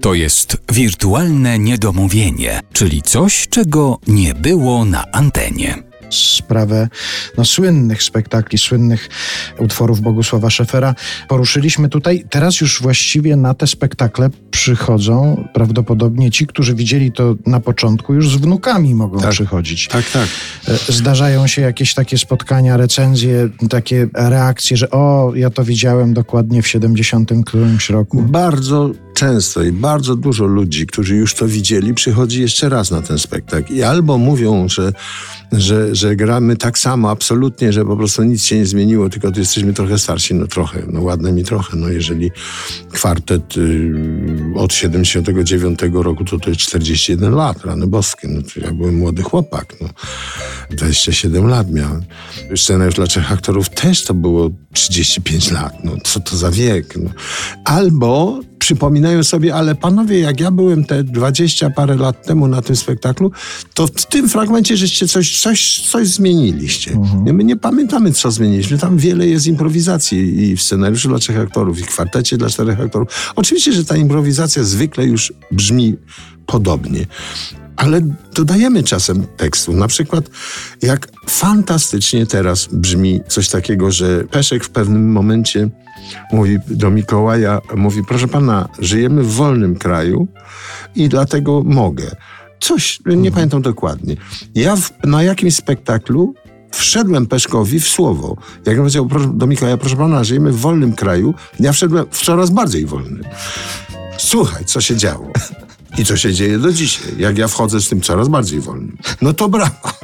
To jest wirtualne niedomówienie, czyli coś, czego nie było na antenie sprawę no, słynnych spektakli, słynnych utworów Bogusława Szefera poruszyliśmy tutaj. Teraz już właściwie na te spektakle przychodzą prawdopodobnie ci, którzy widzieli to na początku, już z wnukami mogą tak, przychodzić. Tak, tak. E, zdarzają się jakieś takie spotkania, recenzje, takie reakcje, że o, ja to widziałem dokładnie w 70 którymś roku. Bardzo często i bardzo dużo ludzi, którzy już to widzieli, przychodzi jeszcze raz na ten spektakl. I albo mówią, że, że, że gramy tak samo absolutnie, że po prostu nic się nie zmieniło, tylko tu jesteśmy trochę starsi, no trochę, no ładne mi trochę, no jeżeli kwartet y, od 79 roku to to jest 41 lat, rany boskie, no to ja byłem młody chłopak, no 27 lat miałem. Scenariusz dla trzech aktorów też to było 35 lat, no co to za wiek, no. Albo przypominają sobie, ale panowie, jak ja byłem te 20 parę lat temu na tym spektaklu, to w tym fragmencie żeście coś, coś, coś zmieniliście. Mhm. My nie pamiętamy, co zmieniliśmy. Tam wiele jest improwizacji i w scenariuszu dla trzech aktorów, i w kwartecie dla czterech aktorów. Oczywiście, że ta improwizacja zwykle już brzmi podobnie ale dodajemy czasem tekstu. Na przykład, jak fantastycznie teraz brzmi coś takiego, że Peszek w pewnym momencie mówi do Mikołaja, mówi, proszę pana, żyjemy w wolnym kraju i dlatego mogę. Coś, nie mhm. pamiętam dokładnie. Ja w, na jakimś spektaklu wszedłem Peszkowi w słowo. Jak powiedział do Mikołaja, proszę pana, żyjemy w wolnym kraju, ja wszedłem w coraz bardziej wolnym. Słuchaj, co się działo. I co się dzieje do dzisiaj, jak ja wchodzę z tym coraz bardziej wolnym. No to brawo.